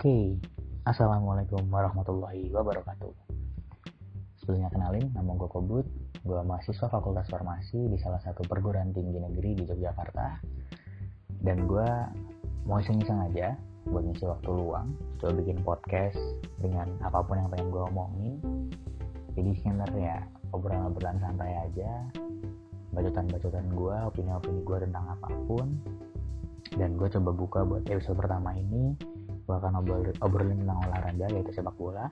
Oke, Assalamualaikum warahmatullahi wabarakatuh. Sebelumnya kenalin, nama gue Kobut. Gue mahasiswa Fakultas Farmasi di salah satu perguruan tinggi negeri di Yogyakarta. Dan gue mau iseng-iseng aja buat ngisi waktu luang. Coba bikin podcast dengan apa pun yang pengen gue omongin. Jadi sebenarnya obrolan-obrolan santai aja. Bacotan-bacotan gue, opini-opini gue tentang apa pun dan gue coba buka buat episode pertama ini gue akan obrol obrolin tentang olahraga yaitu sepak bola.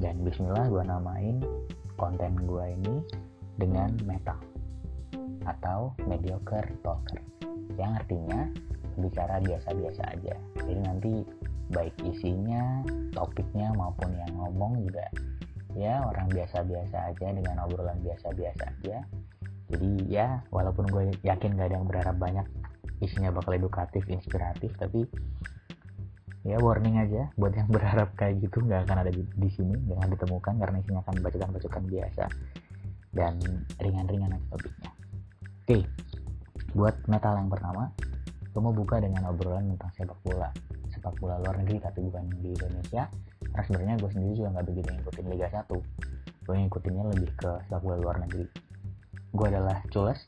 Dan bismillah gue namain konten gue ini dengan meta atau mediocre talker yang artinya bicara biasa-biasa aja. Jadi nanti baik isinya topiknya maupun yang ngomong juga ya orang biasa-biasa aja dengan obrolan biasa-biasa aja. Jadi ya walaupun gue yakin gak ada yang berharap banyak isinya bakal edukatif inspiratif tapi ya warning aja. Buat yang berharap kayak gitu nggak akan ada di, di sini jangan ditemukan karena isinya akan bacotan-bacotan biasa dan ringan-ringan aja topiknya. Oke buat metal yang pertama gue mau buka dengan obrolan tentang sepak bola. Sepak bola luar negeri tapi bukan di Indonesia. Karena sebenarnya gue sendiri juga nggak begitu ngikutin Liga 1 gue ngikutinnya lebih ke sepak bola luar negeri. Gue adalah Cules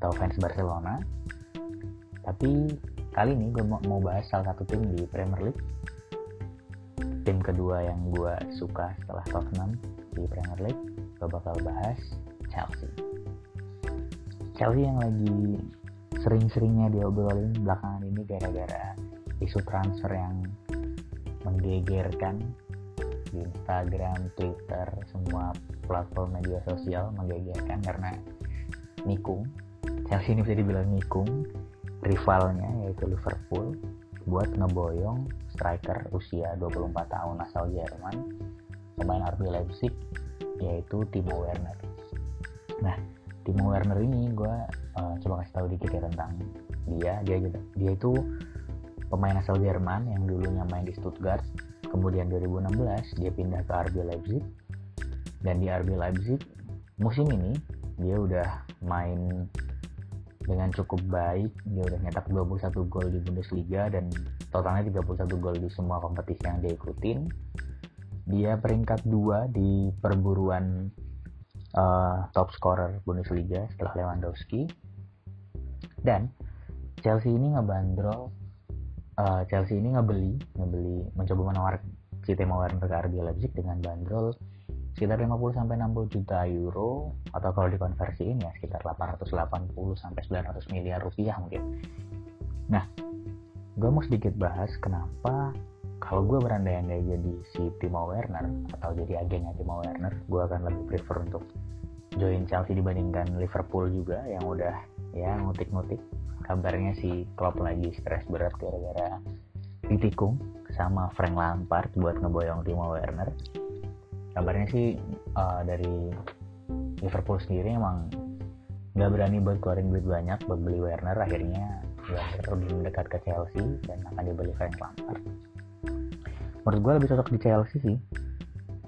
atau fans Barcelona. Tapi kali ini gue mau, bahas salah satu tim di Premier League. Tim kedua yang gue suka setelah Tottenham di Premier League gue bakal bahas Chelsea. Chelsea yang lagi sering-seringnya diobrolin belakangan ini gara-gara isu transfer yang menggegerkan di Instagram, Twitter, semua platform media sosial menggegerkan karena nikung Chelsea ini bisa dibilang nikung rivalnya yaitu Liverpool buat ngeboyong striker usia 24 tahun asal Jerman pemain RB Leipzig yaitu Timo Werner. Nah Timo Werner ini gue uh, coba kasih tahu dikit ya tentang dia. Dia dia itu pemain asal Jerman yang dulunya main di Stuttgart kemudian 2016 dia pindah ke RB Leipzig. Dan di RB Leipzig musim ini dia udah main dengan cukup baik dia udah nyetak 21 gol di Bundesliga dan totalnya 31 gol di semua kompetisi yang dia ikutin. Dia peringkat 2 di perburuan uh, top scorer Bundesliga setelah Lewandowski. Dan Chelsea ini ngebandrol uh, Chelsea ini ngebeli ngebeli mencoba menawar Timo Werner ke RB Leipzig dengan bandrol sekitar 50 sampai 60 juta euro atau kalau dikonversiin ya sekitar 880 sampai 900 miliar rupiah mungkin. Nah, gue mau sedikit bahas kenapa kalau gue berandai-andai jadi si Timo Werner atau jadi agennya Timo Werner, gue akan lebih prefer untuk join Chelsea dibandingkan Liverpool juga yang udah ya ngutik-ngutik kabarnya si Klopp lagi stres berat gara-gara ditikung sama Frank Lampard buat ngeboyong Timo Werner kabarnya sih uh, dari Liverpool sendiri emang nggak berani buat keluarin duit banyak buat beli Werner. Akhirnya Werner lebih mendekat ke Chelsea dan akan dibeli Frank Lampard. Menurut gue lebih cocok di Chelsea sih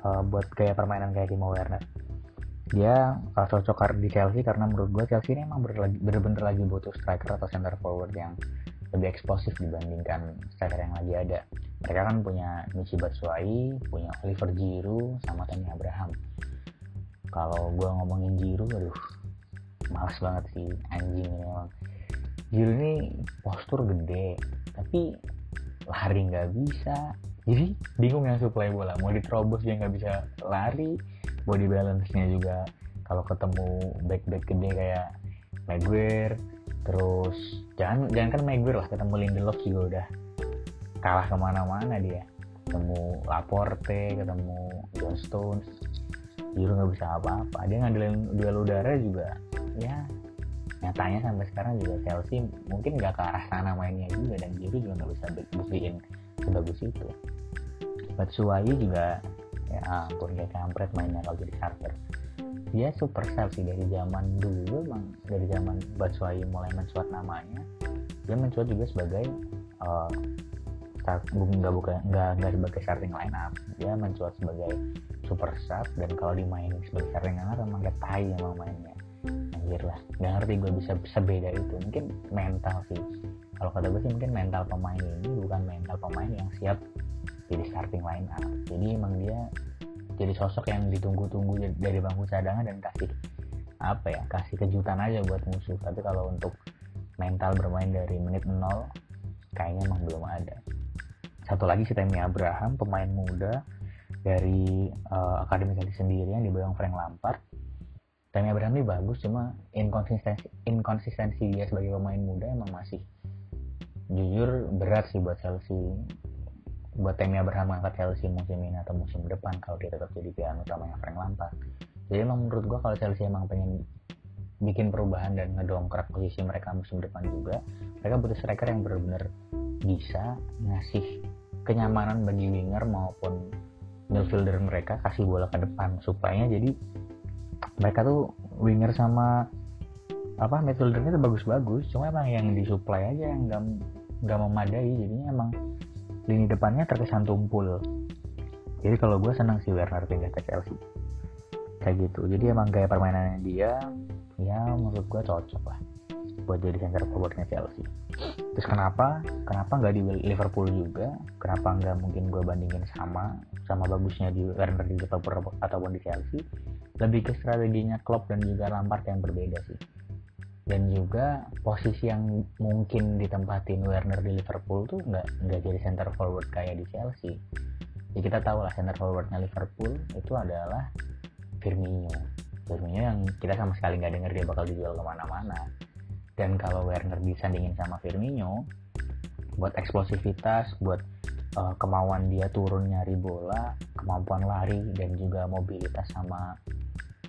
uh, buat kayak permainan kayak Timo Werner. Dia uh, cocok di Chelsea karena menurut gue Chelsea ini emang bener-bener lagi butuh striker atau center forward yang lebih eksplosif dibandingkan striker yang lagi ada. Mereka kan punya Michi Batshuayi punya Oliver Giroud sama Tammy Abraham. Kalau gue ngomongin Giroud aduh males banget sih anjing ini Giroud ini postur gede tapi lari nggak bisa. Jadi bingung yang supply bola. Mau diterobos dia nggak bisa lari body balance nya juga kalau ketemu back back gede kayak Maguire terus jangan jangan kan Maguire lah ketemu Lindelof juga udah kalah ke mana-mana dia. Ketemu Laporte ketemu John Stones. Giroud nggak bisa apa-apa. Dia ngandelin duel udara juga ya nyatanya sampai sekarang juga Chelsea mungkin nggak ke arah sana mainnya juga dan Giroud juga nggak bisa buktiin sebagus itu. Batshuayi juga ya ampun kayak kampret mainnya kalau jadi starter dia super sub sih dari zaman dulu emang dari zaman Batshuayi mulai mencuat namanya. Dia mencuat juga sebagai uh, nggak bukan nggak nggak sebagai starting line up dia mencuat sebagai super sub dan kalau dimainin sebagai starting line up emang kayak tai emang mainnya anjir lah nggak ngerti gue bisa sebeda itu. Mungkin mental sih. Kalau kata gue sih mungkin mental pemain ini bukan mental pemain yang siap jadi starting line up jadi emang dia jadi sosok yang ditunggu-tunggu dari bangku cadangan dan kasih apa ya kasih kejutan aja buat musuh. Tapi kalau untuk mental bermain dari menit nol kayaknya emang belum ada. Satu lagi si Temi Abraham pemain muda dari uh, akademi kali sendiri yang dibayang Frank Lampard. Tammy Abraham ini bagus cuma inkonsistensi inkonsistensi dia sebagai pemain muda emang masih jujur berat sih buat Chelsea buat Tammy Abraham ngangkat Chelsea musim ini atau musim depan kalau dia tetap jadi pilihan utamanya Frank Lampard. Jadi emang menurut gua kalau Chelsea emang pengen bikin perubahan dan ngedongkrak posisi mereka musim depan juga mereka butuh striker yang benar-benar bisa ngasih kenyamanan bagi winger maupun midfielder mereka kasih bola ke depan. Supaya jadi mereka tuh winger sama apa midfieldernya tuh bagus-bagus. Cuma emang yang disuplai aja yang nggak nggak memadai. Jadinya emang lini depannya terkesan tumpul. Jadi kalau gue senang sih Werner pindah ke Chelsea. Kayak gitu. Jadi emang gaya permainannya dia ya menurut gue cocok lah buat jadi center forwardnya Chelsea. Terus kenapa? Kenapa nggak di Liverpool juga? Kenapa nggak mungkin gue bandingin sama sama bagusnya di Werner di Liverpool ataupun di Chelsea? Lebih ke strateginya Klopp dan juga Lampard yang berbeda sih dan juga posisi yang mungkin ditempatin Werner di Liverpool tuh nggak nggak jadi center forward kayak di Chelsea. Ya kita tahu lah center forwardnya Liverpool itu adalah Firmino. Firmino yang kita sama sekali nggak dengar dia bakal dijual ke mana-mana. Dan kalau Werner disandingin sama Firmino buat eksplosivitas buat uh, kemauan dia turun nyari bola kemampuan lari dan juga mobilitas sama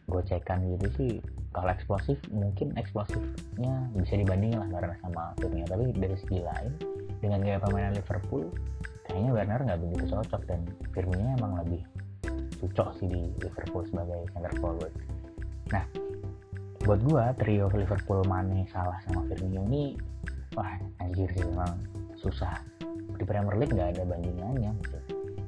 gocekan gitu sih kalau eksplosif mungkin eksplosifnya bisa dibandingin lah Werner sama Firmino. Tapi dari segi lain dengan gaya permainan Liverpool kayaknya Werner nggak begitu cocok. Dan Firmino emang lebih cocok sih di Liverpool sebagai center forward. Nah buat gua trio Liverpool Mane Salah sama Firmino ini wah anjir sih memang susah. Di Premier League nggak ada bandingannya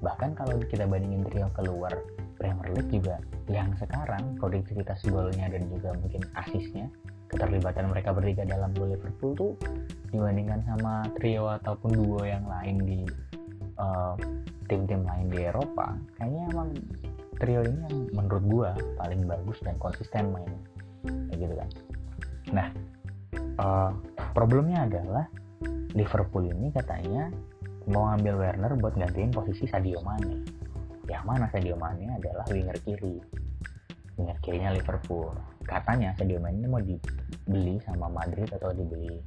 bahkan kalau kita bandingin trio keluar Premier League juga yang sekarang produktivitas golnya dan juga mungkin asisnya keterlibatan mereka bertiga dalam gol Liverpool tuh dibandingkan sama trio ataupun duo yang lain di eh, tim-tim lain di Eropa kayaknya emang trio ini yang menurut gua paling bagus dan konsisten main kayak gitu kan. Nah uh, problemnya adalah Liverpool ini katanya mau ambil Werner buat gantiin posisi Sadio Mane yang mana Sadio Mane adalah winger kiri. Winger kirinya Liverpool. Katanya Sadio Mane ini mau dibeli sama Madrid atau dibeli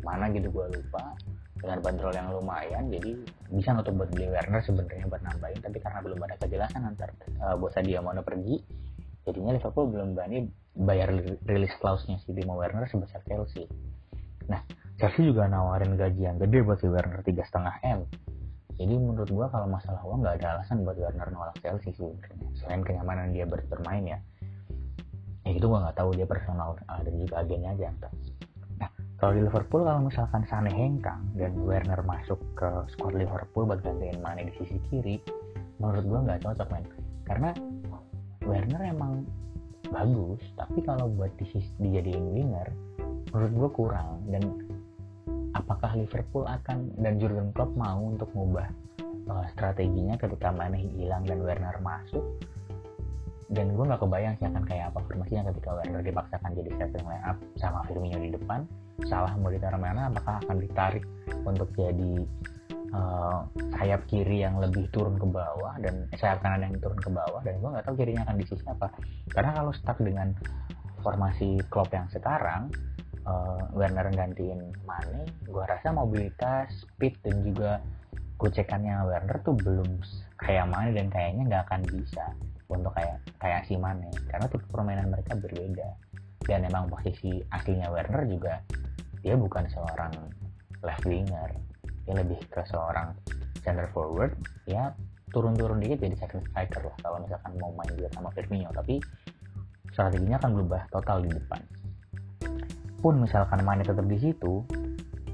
mana gitu gue lupa. Dengan bandrol yang lumayan jadi bisa untuk buat beli Werner sebenarnya buat nambahin. Tapi karena belum ada kejelasan antar uh, bos Sadio Mane pergi jadinya Liverpool belum berani bayar rilis clause-nya si Timo Werner sebesar Chelsea. Nah Chelsea juga nawarin gaji yang gede buat si Werner tiga setengah m jadi menurut gua kalau masalah uang nggak ada alasan buat Werner nolak Chelsea sih selain kenyamanan dia bermain ya. Ya itu gua nggak tahu dia personal uh, dan juga agennya aja nah kalau di Liverpool kalau misalkan Sane hengkang dan Werner masuk ke squad Liverpool buat gantiin Mane di sisi kiri menurut gua nggak cocok men. Karena Werner emang bagus tapi kalau buat di dijadiin winger menurut gua kurang. Dan apakah Liverpool akan dan Jurgen Klopp mau untuk mengubah uh, strateginya ketika Mane hilang dan Werner masuk? Dan gue nggak kebayang sih akan kayak apa formasinya ketika Werner dipaksakan jadi starting line up sama Firmino di depan. Salah mau ditaruh mana apakah akan ditarik untuk jadi uh, sayap kiri yang lebih turun ke bawah dan eh, sayap kanan yang turun ke bawah? Dan gue nggak tahu kirinya akan di sisi apa. Karena kalau stuck dengan formasi Klopp yang sekarang uh, Werner gantiin Mane gue rasa mobilitas speed dan juga gocekannya Werner tuh belum kayak Mane dan kayaknya nggak akan bisa untuk kayak kayak si Mane. Karena tipe permainan mereka berbeda. Dan emang posisi aslinya Werner juga dia bukan seorang left winger. Dia lebih ke seorang center forward. Ya turun-turun dikit jadi second striker lah kalau misalkan mau main juga sama Firmino. Tapi strateginya akan berubah total di depan pun misalkan Mane tetap di situ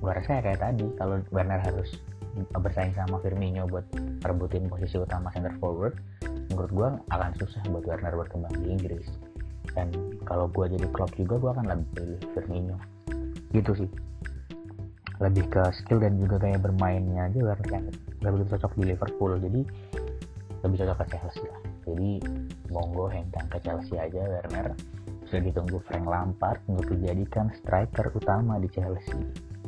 gue rasa ya kayak tadi kalau Werner harus bersaing sama Firmino buat rebutin posisi utama center forward menurut gue akan susah buat Werner berkembang di Inggris. Dan kalau gue jadi klub juga gue akan lebih pilih Firmino. Gitu sih. Lebih ke skill dan juga kayak bermainnya aja Werner yang gak begitu cocok di Liverpool. Jadi lebih cocok ke Chelsea lah. Jadi monggo hengkang ke Chelsea aja Werner sudah ditunggu Frank Lampard untuk dijadikan striker utama di Chelsea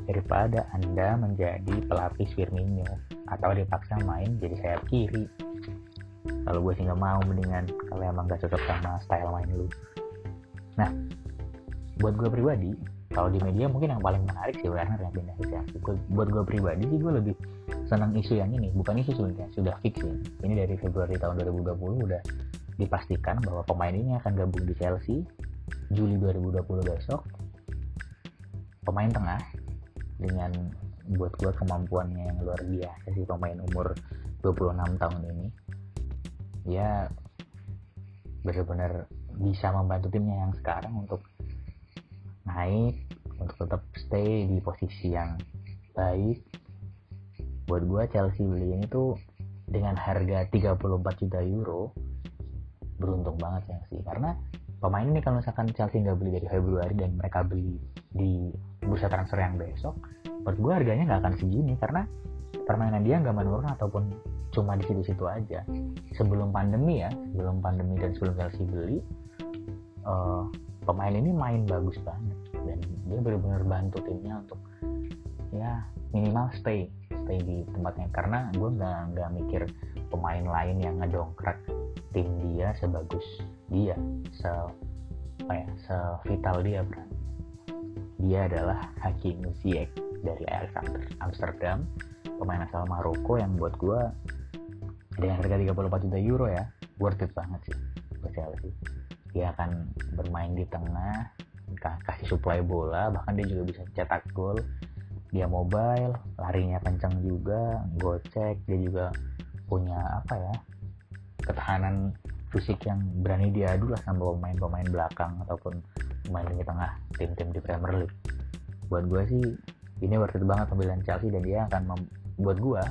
daripada anda menjadi pelapis Firmino atau dipaksa main jadi sayap kiri. Kalau gue sih nggak mau mendingan kalau emang gak cocok sama style main lu. Nah buat gue pribadi kalau di media mungkin yang paling menarik sih Werner yang pindah ke Chelsea buat gue pribadi sih gue lebih senang isu yang ini. Bukan isu sebenarnya sudah fix ini. Ini dari Februari tahun 2020 udah dipastikan bahwa pemain ini akan gabung di Chelsea Juli 2020 besok. Pemain tengah dengan buat gue kemampuannya yang luar biasa sih pemain umur 26 tahun ini. Ya benar-benar bisa membantu timnya yang sekarang untuk naik untuk tetap stay di posisi yang baik. Buat gue Chelsea beli ini tuh dengan harga 34 juta euro beruntung banget ya sih. Karena pemain ini kalau misalkan Chelsea nggak beli dari Februari dan mereka beli di bursa transfer yang besok buat gue harganya nggak akan segini. Karena permainan dia nggak menurun ataupun cuma di situ-situ aja. Sebelum pandemi ya sebelum pandemi dan sebelum Chelsea beli uh, pemain ini main bagus banget. Dan dia benar-benar bantu timnya untuk ya minimal stay stay di tempatnya. Karena gue nggak nggak mikir pemain lain yang ngedongkrak tim dia sebagus dia se apa ya sevital dia berarti dia adalah Hakim Ziyech dari Ajax Amsterdam pemain asal Maroko yang buat gue dengan harga 34 juta euro ya worth it banget sih buat Chelsea. Dia akan bermain di tengah kasih supply bola bahkan dia juga bisa cetak gol. Dia mobile larinya kencang juga gocek dia juga punya apa ya ketahanan fisik yang berani diadu lah sama pemain-pemain belakang ataupun pemain lini tengah tim-tim di Premier League. Buat gue sih ini worth it banget pembelian Chelsea dan dia akan membuat gue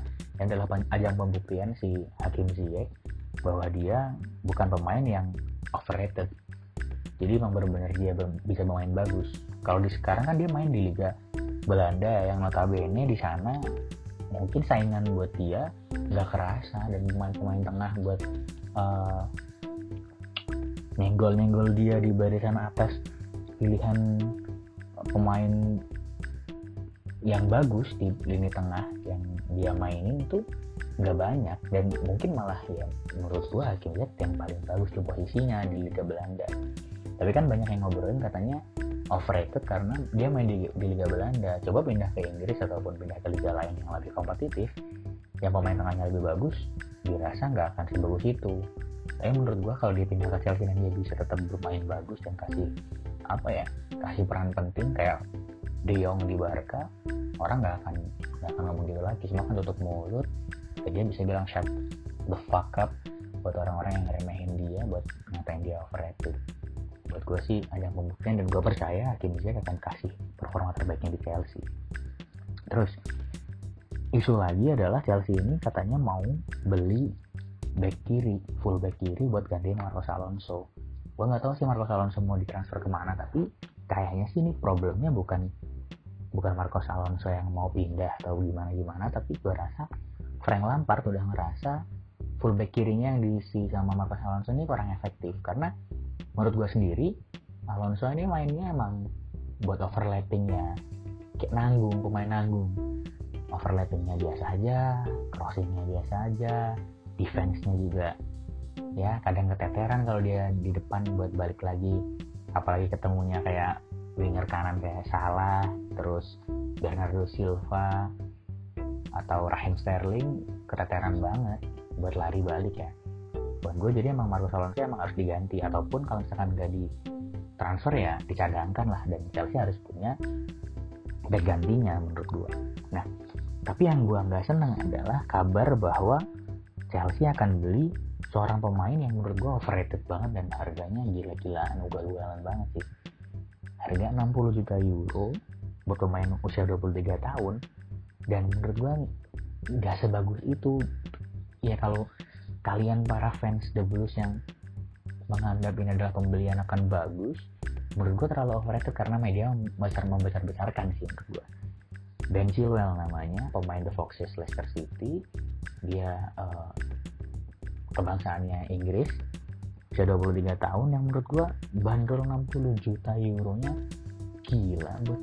yang adalah ajang pembuktian si Hakim Ziyech bahwa dia bukan pemain yang overrated. Jadi emang benar-benar dia bisa bermain bagus. Kalau di sekarang kan dia main di Liga Belanda yang notabene di sana mungkin saingan buat dia nggak kerasa dan pemain-pemain tengah buat uh, nyenggol-nyenggol dia di barisan atas pilihan pemain yang bagus di lini tengah yang dia mainin itu nggak banyak dan mungkin malah ya menurut gua Hakim Ziyech yang paling bagus di posisinya di Liga Belanda. Tapi kan banyak yang ngobrolin katanya overrated karena dia main di, di Liga Belanda. Coba pindah ke Inggris ataupun pindah ke liga lain yang lebih kompetitif yang pemain tengahnya lebih bagus dirasa nggak akan sebagus itu. Tapi menurut gua kalau dia pindah ke Chelsea dan dia bisa tetap bermain bagus dan kasih apa ya kasih peran penting kayak De Jong di Barca orang nggak akan nggak akan ngomong gitu lagi. Cuma kan tutup mulut dan dia bisa bilang shut the fuck up buat orang-orang yang ngeremehin dia buat ngatain dia overrated buat gue sih ada pembuktian dan gue percaya Hakim Ziyech akan kasih performa terbaiknya di Chelsea. Terus isu lagi adalah Chelsea ini katanya mau beli back kiri full back kiri buat gantiin Marcos Alonso. Gue nggak tahu sih Marcos Alonso mau ditransfer ke mana tapi kayaknya sih ini problemnya bukan bukan Marcos Alonso yang mau pindah atau gimana gimana tapi gue rasa Frank Lampard udah ngerasa fullback kirinya yang diisi sama Marcos Alonso ini kurang efektif. Karena menurut gue sendiri Alonso ini mainnya emang buat overlappingnya. Kayak nanggung pemain nanggung. Overlappingnya biasa aja crossingnya biasa aja defense-nya juga. Ya kadang keteteran kalau dia di depan buat balik lagi. Apalagi ketemunya kayak winger kanan kayak Salah terus Bernardo Silva atau Raheem Sterling keteteran banget buat lari balik ya buat gue jadi emang Marcos Alonso emang harus diganti. Ataupun kalau misalkan gak di transfer ya dicadangkan lah. Dan Chelsea harus punya back gantinya menurut gue nah tapi yang gue nggak seneng adalah kabar bahwa Chelsea akan beli seorang pemain yang menurut gue overrated banget dan harganya gila-gilaan ugal-ugalan banget sih. Harga 60 juta euro buat pemain usia 23 tahun. Dan menurut gue nggak sebagus itu. Ya kalau kalian para fans The Blues yang menganggap ini adalah pembelian akan bagus menurut gue terlalu overrated karena media besar membesar besarkan sih menurut gue Ben Chilwell namanya pemain The Foxes Leicester City. Dia uh, kebangsaannya Inggris. Usia 23 tahun yang menurut gue bandrol 60 juta euronya. Gila buat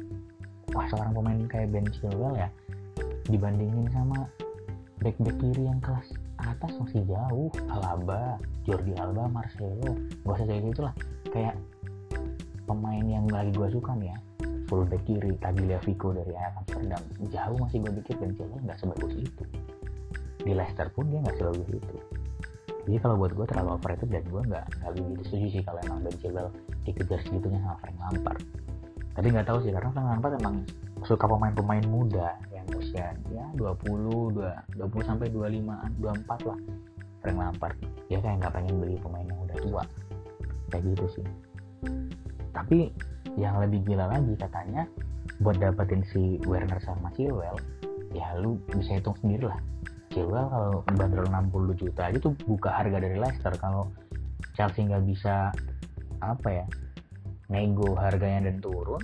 wah seorang pemain kayak Ben Chilwell ya. Dibandingin sama back-back kiri yang kelas atas masih jauh Alaba, Jordi Alba, Marcelo. Gak usah kayak gitu lah kayak pemain yang lagi gue suka nih ya. Full back kiri Tagliafico dari Ajax. Amsterdam jauh masih gue pikir Ben Chilwell nggak sebagus itu. Di Leicester pun dia nggak sebagus itu. Jadi kalau buat gue terlalu overrated dan gue nggak nggak begitu setuju sih kalau emang Ben Chilwell dikejar segitunya sama Frank Lampard. Tapi nggak tahu sih karena Frank Lampard emang suka pemain-pemain muda yang usia ya 20 20 sampai 25 24 lah. Frank Lampard. Dia kayak nggak pengen beli pemain yang udah tua. Kayak gitu sih. Tapi yang lebih gila lagi katanya buat dapetin si Werner sama Chilwell ya lu bisa hitung sendiri lah. Chilwell kalau bandrol 60 juta aja tuh buka harga dari Leicester. Kalau Chelsea nggak bisa apa ya nego harganya dan turun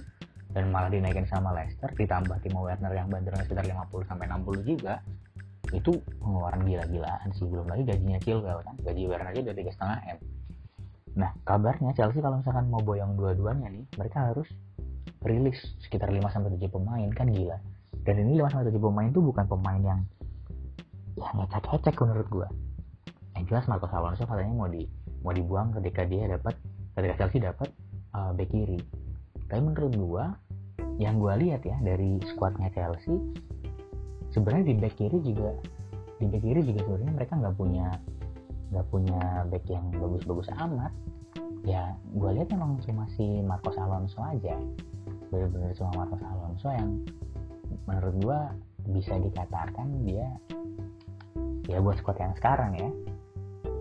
dan malah dinaikin sama Leicester ditambah Timo Werner yang bandrolnya sekitar 50 sampai 60 juga itu pengeluaran gila-gilaan sih. Belum lagi gajinya Chilwell kan. Gaji Werner aja udah tiga setengah m. Nah kabarnya Chelsea kalau misalkan mau boyong dua-duanya nih mereka harus rilis sekitar 5 sampai 7 pemain kan gila. Dan ini 5 sampai 7 pemain tuh bukan pemain yang ya ngecek-ngecek menurut gue yang jelas Marcos Alonso katanya mau di mau dibuang ketika dia dapat ketika Chelsea dapat uh, back kiri. Tapi menurut gue yang gue lihat ya dari squadnya Chelsea sebenarnya di back kiri juga di back kiri juga sebenarnya mereka nggak punya nggak punya back yang bagus-bagus amat. Ya gue lihat emang cuma si Marcos Alonso aja benar-benar cuma Marcos Alonso yang menurut gue bisa dikatakan dia ya buat squad yang sekarang ya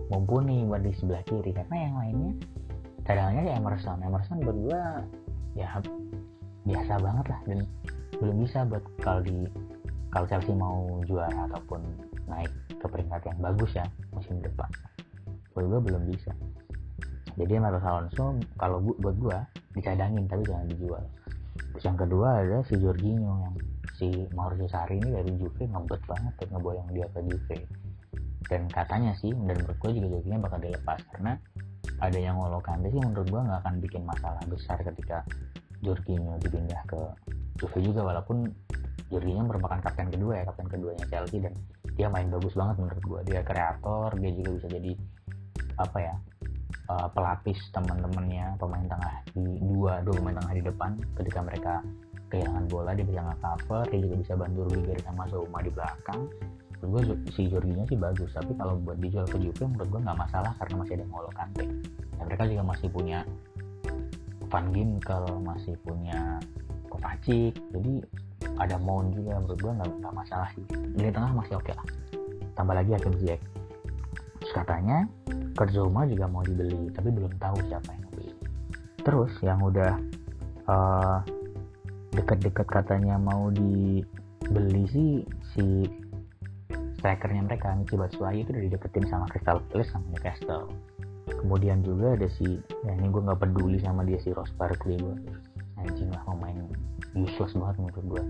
mumpuni buat di sebelah kiri. Karena yang lainnya cadangannya ya Emerson. Emerson gue ya biasa banget lah dan belum bisa buat kalau di kalau Chelsea mau juara ataupun naik ke peringkat yang bagus ya musim depan. Buat gue belum bisa. Jadi Marcos Alonso kalau buat gue dicadangin tapi jangan dijual. Terus yang kedua ada si Jorginho yang si Mauricio Sarri ini dari Juve ngebet banget tuh ngeboyong dia ke Juve. Dan katanya sih dan menurut gue juga Jorginho bakal dilepas karena ada yang ngolok Kante sih menurut gue nggak akan bikin masalah besar ketika Jorginho dipindah ke Juve juga walaupun Jorginho merupakan kapten kedua ya kapten keduanya Chelsea dan dia main bagus banget menurut gue dia kreator dia juga bisa jadi apa ya uh, pelapis teman-temannya pemain tengah di dua dua pemain tengah di depan. Ketika mereka kehilangan bola dia bisa nge-cover dia juga bisa bantu Rudiger sama Zouma di belakang. Menurut gue si Jorginho sih bagus tapi kalau buat dijual ke Juve menurut gue nggak masalah karena masih ada Ngolo Kante. Dan mereka juga masih punya Van Ginkel masih punya Kovacic jadi ada Mount juga menurut gue nggak masalah sih. Di tengah masih oke okay lah. Tambah lagi Hakim Ziyech terus katanya Kurt Zouma juga mau dibeli tapi belum tahu siapa yang beli. Terus yang udah uh, deket-deket katanya mau dibeli sih si strikernya mereka Michi Batshuayi itu udah dideketin sama Crystal Palace sama Newcastle kemudian juga ada si ya ini gue nggak peduli sama dia si Ross Barkley gue anjing lah pemain useless banget menurut gue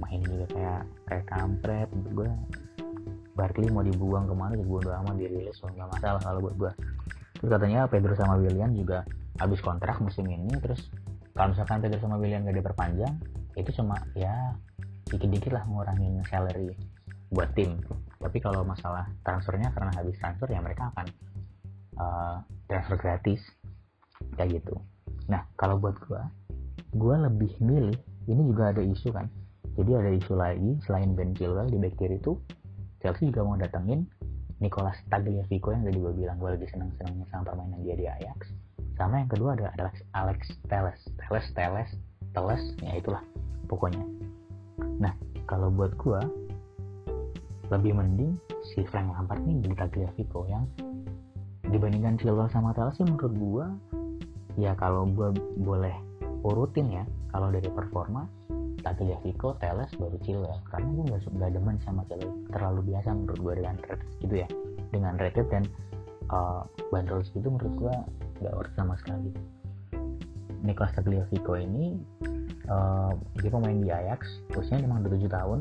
main juga kayak kayak kampret menurut gue Barkley mau dibuang ke mana juga gue udah aman dirilis so nggak masalah kalau buat gue terus katanya Pedro sama William juga habis kontrak musim ini terus kalau misalkan Pedro sama William gak diperpanjang itu cuma ya dikit-dikit lah ngurangin salary buat tim. Tapi kalau masalah transfernya karena habis transfer ya mereka akan uh, transfer gratis kayak gitu. Nah kalau buat gue gue lebih milih ini juga ada isu kan. Jadi ada isu lagi selain Ben Chilwell di back kiri itu Chelsea juga mau datengin Nicolas Tagliafico yang tadi gue bilang gue lagi seneng-senengnya sama permainan dia di Ajax. Sama yang kedua ada Alex Alex Teles Teles Teles Teles ya itulah pokoknya. Nah kalau buat gue lebih mending si Frank Lampard nih jadi Tagliafico yang dibandingkan Chilwell sama Teles sih menurut gue ya kalau gue boleh urutin ya kalau dari performa Tagliafico, Teles, baru Chilwell karena gue gak, gak demen sama Chilwell terlalu biasa menurut gue dengan Red gitu ya dengan Red dan uh, bandrol segitu menurut gue nggak worth sama sekali. Niklas Tagliafico ini uh, dia pemain di Ajax usianya memang 27 tahun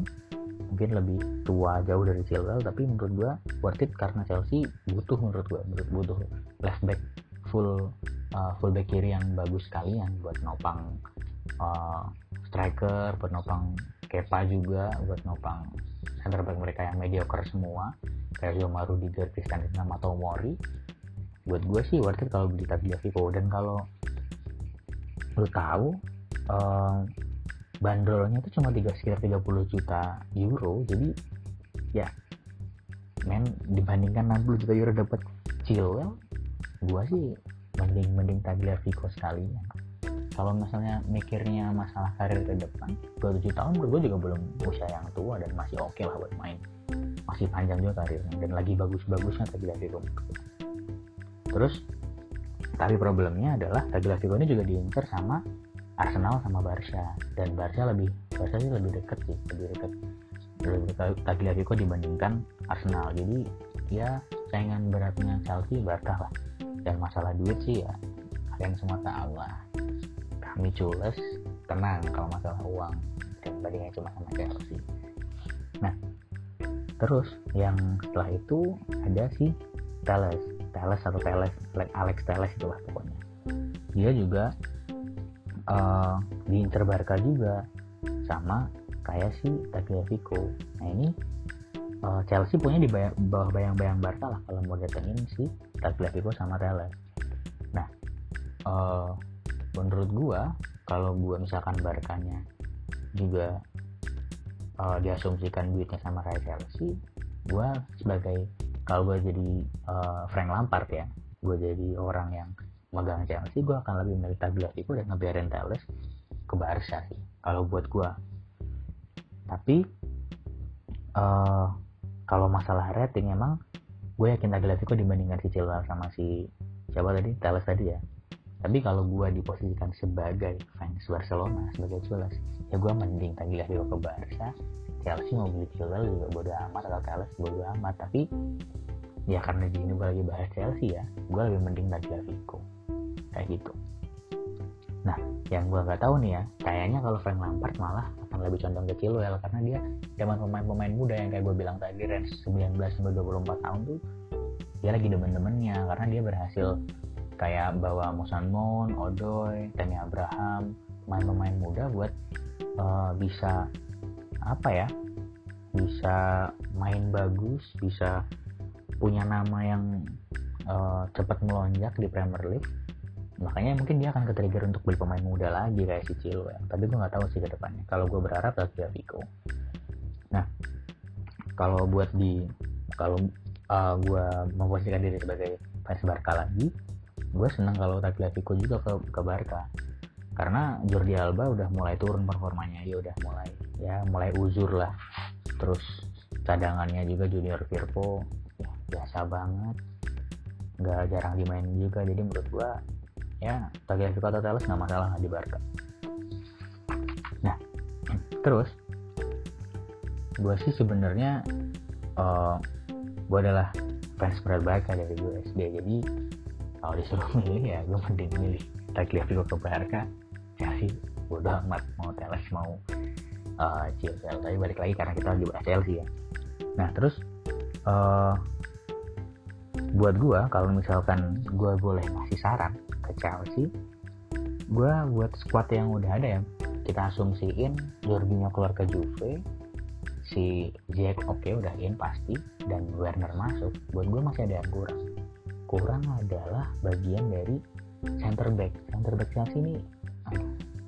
mungkin lebih tua jauh dari Chilwell tapi menurut gue worth it karena Chelsea butuh menurut gue menurut butuh left back full uh, full back kiri yang bagus sekalian buat nopang uh, striker buat nopang Kepa juga buat nopang center back mereka yang mediocre semua kayak Yoma Rudiger, Christian sama Tomori buat gue sih worth it kalau beli Tagliafico dan kalau lu tahu uh, bandrolnya itu cuma tiga sekitar 30 juta euro jadi ya men dibandingkan 60 juta euro dapat Chilwell gua sih mending mending Tagliafico sekali kalau misalnya mikirnya masalah karir ke depan 27 tahun menurut juga belum usia yang tua dan masih oke okay lah buat main. Masih panjang juga karirnya dan lagi bagus-bagusnya Tagliafico terus tapi problemnya adalah Tagliafico ini juga diincar sama Arsenal sama Barca. Dan Barca lebih Barca sih lebih dekat sih lebih dekat. Lebih dekat Tagliafico dibandingkan Arsenal. Jadi ya saingan beratnya Chelsea Barca lah. Dan masalah duit sih ya kalian semua tahu lah kami cules tenang kalau masalah uang. Dan bandingnya cuma sama Chelsea. Nah terus yang setelah itu ada si Teles Teles atau Teles Alex Teles itulah pokoknya. Dia juga uh, di Inter Barca juga. Sama kayak si Tagliafico. Nah ini uh, Chelsea punya di bawah bayang-bayang Barca lah kalau mau datengin si Tagliafico sama Teles nah uh, menurut gua kalau gua misalkan Barkanya juga uh, diasumsikan duitnya sama kayak Chelsea gua sebagai kalau gue jadi uh, Frank Lampard ya gue jadi orang yang megang Chelsea gue akan lebih milih Tagliafico dan ngebiarin Teles ke Barca sih kalau buat gue tapi uh, kalau masalah rating emang gue yakin Tagliafico dibandingkan si Chilwell sama si siapa tadi? Teles tadi ya. Tapi kalau gue diposisikan sebagai fans Barcelona sebagai Chilwell ya gue mending Tagliafico ke Barca. Chelsea mau beli Chilwell juga bodo amat atau Teles bodo amat. Tapi ya karena di sini gue lagi bahas Chelsea ya gue lebih mending Tagliafico kayak gitu. Nah yang gue nggak tahu nih ya kayaknya kalau Frank Lampard malah akan lebih condong ke Chilwell karena dia zaman pemain-pemain muda yang kayak gue bilang tadi range 19 sampai 24 tahun tuh dia lagi demen-demennya karena dia berhasil kayak bawa Musan Mount, Odoi, Tammy Abraham, pemain-pemain muda buat uh, bisa apa ya bisa main bagus bisa punya nama yang uh, cepat melonjak di Premier League makanya mungkin dia akan ke-trigger untuk beli pemain muda lagi kayak si Chilwell. Tapi gue nggak tahu sih ke depannya. Kalau gue berharap Tagliafico nah kalau buat di kalau uh, gue memposisikan diri sebagai fans Barca lagi gue senang kalau Tagliafico juga ke, ke Barca. Karena Jordi Alba udah mulai turun performanya. Ya udah mulai ya mulai uzur lah. Terus cadangannya juga Junior Firpo ya biasa banget. Nggak jarang dimainin juga. Jadi menurut gue ya Tagliafico atau Teles nggak masalah di Barca nah terus gue sih sebenarnya uh, eh, gue adalah fans berat Barca dari gue SD jadi kalau disuruh milih ya gue mending milih Tagliafico ke Barca sih udah amat mau Teles mau uh, Chelsea tapi balik lagi karena kita lagi bahas Chelsea ya. Nah terus uh, buat gue kalau misalkan gue boleh ngasih saran Chelsea. Gue buat squad yang udah ada ya kita asumsiin Jorginho keluar ke Juve si Jack oke okay, udah in pasti dan Werner masuk. Buat gue masih ada yang kurang. Kurang adalah bagian dari center back. Center back Chelsea ini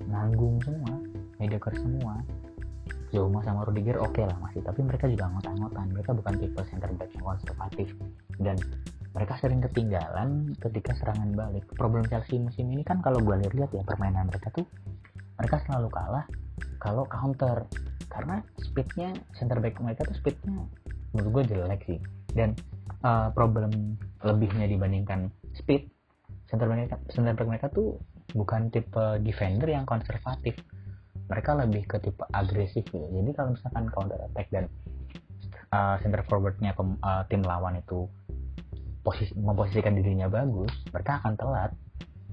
nanggung semua mediocre semua. Zuma sama Rudiger oke okay lah masih tapi mereka juga ngotan-ngotan mereka bukan tipe center back yang konservatif. Dan mereka sering ketinggalan ketika serangan balik. Problem Chelsea musim ini kan kalau gue lihat ya permainan mereka tuh mereka selalu kalah kalau counter. Karena speednya center back mereka tuh speednya menurut gue jelek sih. Dan uh, problem lebihnya dibandingkan speed center back mereka, center back mereka tuh bukan tipe defender yang konservatif. Mereka lebih ke tipe agresif gitu. Jadi kalau misalkan counter attack dan uh, center forwardnya uh, tim lawan itu posisi memposisikan dirinya bagus mereka akan telat.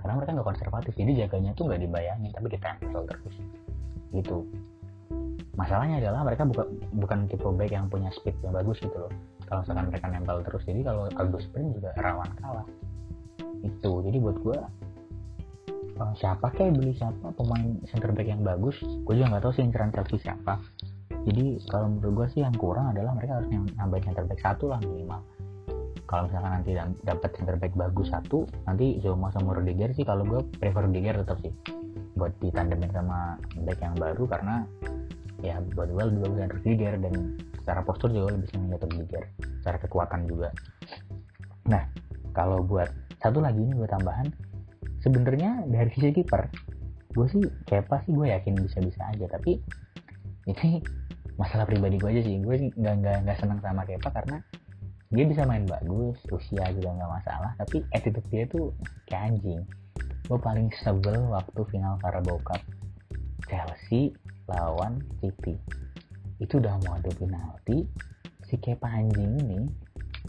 Karena mereka nggak konservatif jadi jaganya tuh nggak dibayangin tapi ditempel terus. Gitu. Masalahnya adalah mereka bukan bukan tipe back yang punya speed yang bagus gitu loh. Kalau misalkan mereka nempel terus jadi kalau adu sprint juga rawan kalah. Itu jadi buat gue uh, siapa kayak beli siapa pemain center back yang bagus gue juga nggak tahu sih inceran Chelsea siapa. Jadi kalau menurut gue sih yang kurang adalah mereka harus nambahin center back satu lah minimal kalau misalkan nanti dapat center back bagus satu nanti Zoma sama Rudiger sih. Kalau gue prefer Rudiger tetap sih. Buat ditandemin sama back yang baru karena ya buat gue lebih bagus dari dan secara postur juga lebih senang jatuh Rudiger. Secara kekuatan juga. Nah kalau buat satu lagi ini gue tambahan. Sebenarnya dari sisi kiper gue sih Kepa sih gue yakin bisa-bisa aja. Tapi ini masalah pribadi gue aja sih. Gue nggak nggak nggak senang sama Kepa karena dia bisa main bagus usia juga nggak masalah tapi attitude dia tuh kayak anjing. Gue paling sebel waktu final Carabao Cup. Chelsea lawan City. Itu udah mau adu penalti si Kepa anjing ini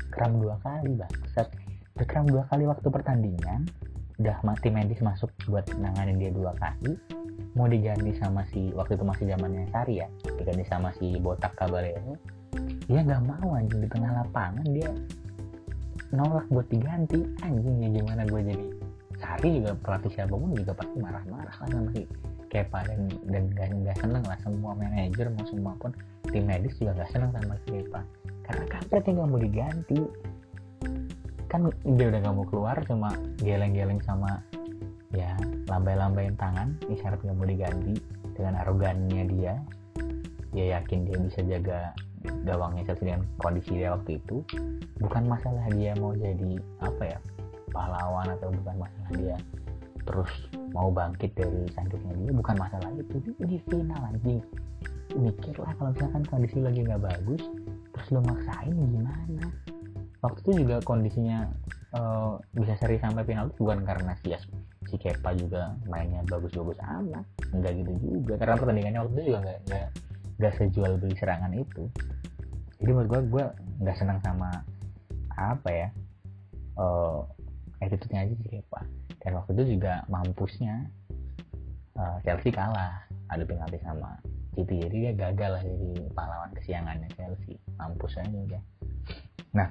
kram dua kali bangsat. Kram dua kali waktu pertandingan udah mati medis masuk buat nanganin dia dua kali. Mau diganti sama si waktu itu masih zamannya Sari ya diganti sama si botak Caballero dia nggak mau anjing. Di tengah lapangan dia nolak buat diganti. Anjing ya gimana gue jadi Sari juga pelatih siapa pun juga pasti marah-marah lah sama si Kepa dan dan gak, gak seneng lah semua manajer mau semua pun. Tim medis juga gak seneng sama si Kepa. Karena kampretnya nggak mau diganti. Kan dia udah gak mau keluar cuma geleng-geleng sama ya lambai-lambain tangan. Isyarat nggak mau diganti. Dengan arogannya dia dia yakin dia bisa jaga gawangnya Chelsea dengan kondisi dia waktu itu bukan masalah dia mau jadi apa ya pahlawan atau bukan masalah dia terus mau bangkit dari sanduknya dia bukan masalah itu. Di final anjing. Mikirlah kalau misalkan kondisi lagi nggak bagus terus lo maksain gimana? Waktu itu juga kondisinya uh, bisa seri sampai final bukan karena si si Kepa juga mainnya bagus-bagus amat enggak gitu juga. Karena pertandingannya waktu itu juga nggak gak sejual beli serangan itu. Jadi menurut gue gue nggak senang sama apa ya uh, attitude-nya aja sih apa dan waktu itu juga mampusnya uh, Chelsea kalah. Ada penalti sama City. Jadi dia gagal lah jadi pahlawan kesiangannya Chelsea. Mampus aja udah nah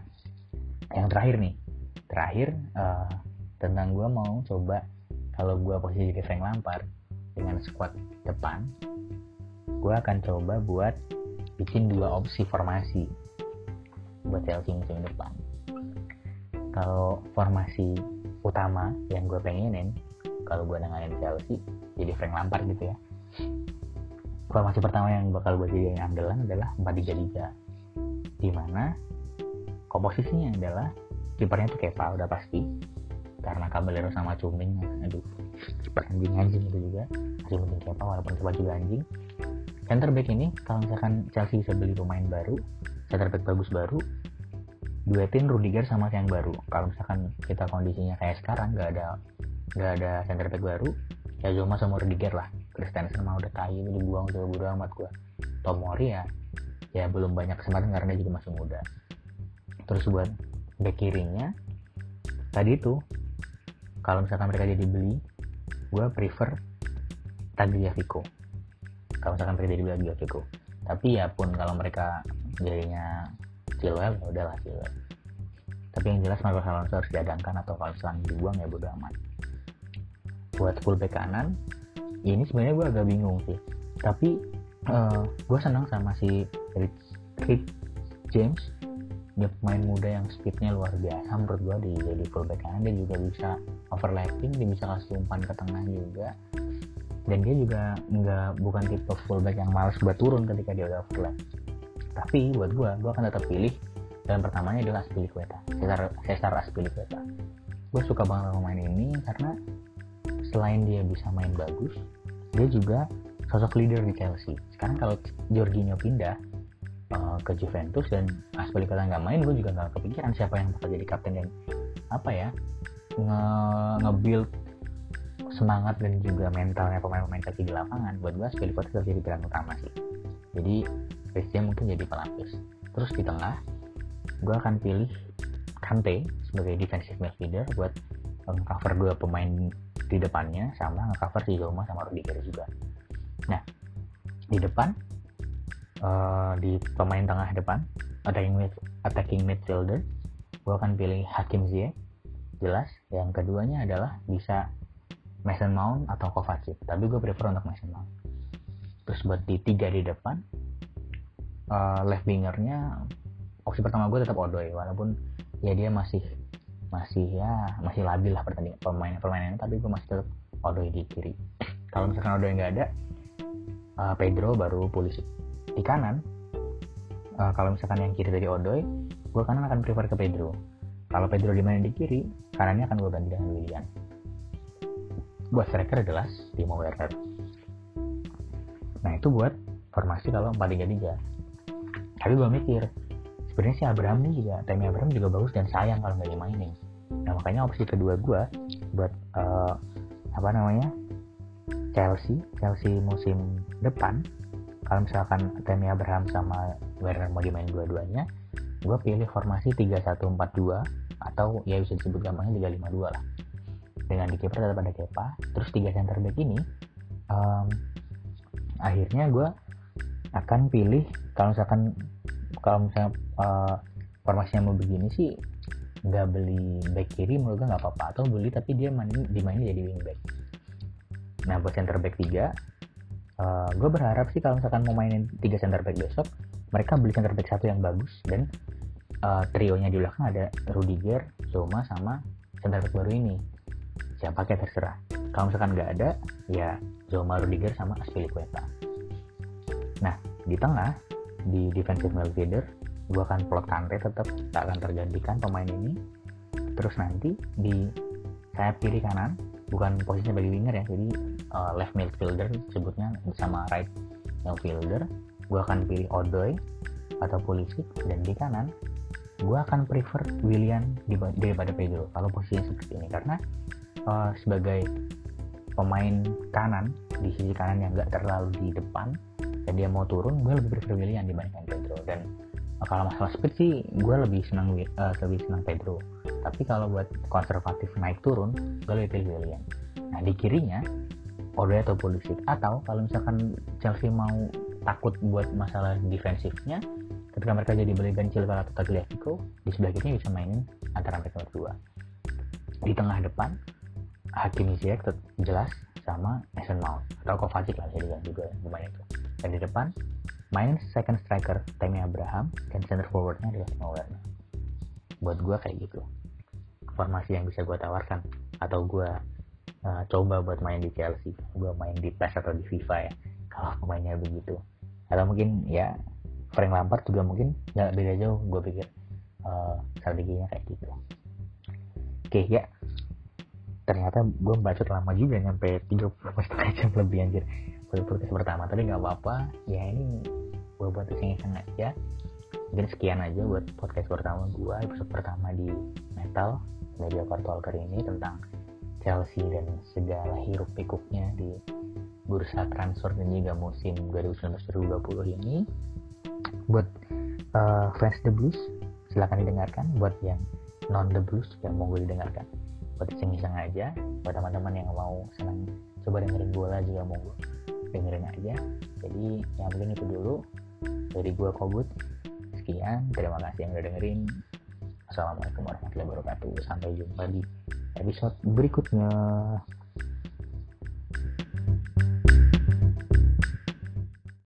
yang terakhir nih. Terakhir uh, tentang gue mau coba kalau gue posisi di Frank Lampard dengan squad depan gue akan coba buat bikin dua opsi formasi buat Chelsea musim depan. Kalau formasi utama yang gue pengenin kalau gue nanganin Chelsea jadi Frank Lampard gitu ya. Formasi pertama yang bakal gue jadi andalan adalah 4-3-3 di mana komposisinya adalah kipernya tuh Kepa udah pasti. Karena Caballero sama Cuming aduh kiper anjing itu juga. Masih mending Kepa walaupun Kepa juga anjing center back ini kalau misalkan Chelsea bisa beli pemain baru center back bagus baru duetin Rudiger sama yang baru. Kalau misalkan kita kondisinya kayak sekarang nggak ada nggak ada center back baru ya Zoma sama Rudiger lah. Christensen mau udah itu dibuang udah bodo amat gua. Tomori ya ya belum banyak kesempatan karena dia juga masih muda. Terus buat back kirinya tadi itu kalau misalkan mereka jadi beli gue prefer Tagliafico kalau misalkan mereka jadi bilang cukup tapi ya pun kalau mereka jadinya Chilwell ya udahlah Chilwell tapi yang jelas Marcos Alonso harus diadangkan atau kalau misalkan dibuang ya bodo amat. Buat fullback kanan ini sebenarnya gue agak bingung sih. Tapi uh, eh, gue senang sama si Rich, Rich James. Dia pemain muda yang speednya luar biasa menurut gue di jadi fullback kanan. Dia juga bisa overlapping dia bisa kasih umpan ke tengah juga dan dia juga nggak bukan tipe fullback yang males buat turun ketika dia udah overlap tapi buat gue gue akan tetap pilih dan pertamanya adalah Aspilicueta. Cesar, Cesar Aspilicueta. Gue suka banget sama main ini karena selain dia bisa main bagus dia juga sosok leader di Chelsea. Sekarang kalau Jorginho pindah uh, ke Juventus dan Aspilicueta nggak main gue juga nggak kepikiran siapa yang bakal jadi kapten dan apa ya nge-build semangat dan juga mentalnya pemain-pemain kaki di lapangan buat gue Spilicueta tetap jadi peran utama sih. Jadi Christian mungkin jadi pelapis. Terus di tengah gue akan pilih Kante sebagai defensive midfielder buat cover dua pemain di depannya sama nge-cover si Zoma sama Rudiger juga. Nah, di depan uh, di pemain tengah depan attacking mid attacking midfielder gue akan pilih Hakim Ziyech. Jelas yang keduanya adalah bisa Mason Mount atau Kovacic. Tapi gue prefer untuk Mason Mount. Terus buat di tiga di depan uh, left wingernya opsi pertama gue tetap Odoi. Walaupun ya dia masih masih ya masih labil lah pertandingan pemain permainannya tapi gue masih tetap Odoi di kiri. Kalau misalkan Odoi nggak ada uh, Pedro baru polisi di kanan. Uh, kalau misalkan yang kiri dari Odoi gue kanan akan prefer ke Pedro. Kalau Pedro dimainin di kiri kanannya akan gue ganti dengan William buat striker jelas Timo Werner. Nah itu buat formasi kalau 4-3-3 tapi gue mikir sebenarnya si Abraham nih juga Temi Abraham juga bagus dan sayang kalau nggak dimainin nah makanya opsi kedua gue buat uh, apa namanya Chelsea Chelsea musim depan kalau misalkan Temi Abraham sama Werner mau dimain dua-duanya gue pilih formasi 3-1-4-2 atau ya bisa disebut gampangnya 3-5-2 lah dengan di kiper tetap ada Kepa. Terus tiga center back ini um, akhirnya gue akan pilih kalau misalkan kalau misalnya uh, formasinya mau begini sih nggak beli back kiri menurut gue nggak apa-apa. Atau beli tapi dia main dimainin jadi wing back. Nah buat center back 3 uh, gue berharap sih kalau misalkan mau mainin tiga center back besok mereka beli center back satu yang bagus dan uh, trionya di belakang ada Rudiger, Zoma sama center back baru ini siapa kayak terserah. Kalau misalkan nggak ada ya Zoma Rudiger sama Aspilicueta nah di tengah di defensive midfielder gue akan plot Kante tetap tak akan tergantikan pemain ini. Terus nanti di sayap kiri kanan bukan posisinya bagi winger ya jadi uh, left midfielder sebutnya sama right midfielder gue akan pilih Odoi atau Pulisic. Dan di kanan gue akan prefer William daripada Pedro kalau posisinya seperti ini. Karena uh, sebagai pemain kanan di sisi kanan yang gak terlalu di depan dan dia mau turun gue lebih prefer William dibandingkan Pedro. Dan uh, kalau masalah speed sih gue lebih senang uh, lebih senang Pedro. Tapi kalau buat konservatif naik turun gue lebih pilih William nah di kirinya Odoi atau Pulisic. Atau kalau misalkan Chelsea mau takut buat masalah defensifnya ketika mereka jadi beli Chilwell atau Tagliafico di sebelah kirinya bisa mainin antara mereka berdua. Di tengah depan Hakim Ziyech jelas sama Mason Mount. Atau Kovacic lah bisa juga pemain itu dan di depan main second striker Tammy Abraham dan center forwardnya adalah Timo Werner. Buat gue kayak gitu. Formasi yang bisa gue tawarkan atau gue uh, coba buat main di Chelsea gue main di PES atau di FIFA ya kalau pemainnya begitu. Atau mungkin ya Frank Lampard juga mungkin nggak beda jauh gue pikir uh, strateginya kayak gitu. Oke okay, ya ternyata gue bacot lama juga nyampe 30 setengah jam lebih anjir. Buat podcast pertama tapi nggak apa-apa. Ya ini gue buat iseng-iseng aja. Mungkin sekian aja buat podcast pertama gue episode pertama di metal media Talker ini tentang Chelsea dan segala hiruk pikuknya di bursa transfer dan juga musim 2019-2020 ini. Buat uh, fans The Blues silahkan didengarkan. Buat yang non The Blues yang gue didengarkan iseng-iseng aja. Buat teman-teman yang mau senang coba dengerin bola juga mau dengerin aja. Jadi yang penting itu dulu dari gua Kobut sekian. Terima kasih yang udah dengerin. Assalamualaikum warahmatullahi wabarakatuh. Sampai jumpa di episode berikutnya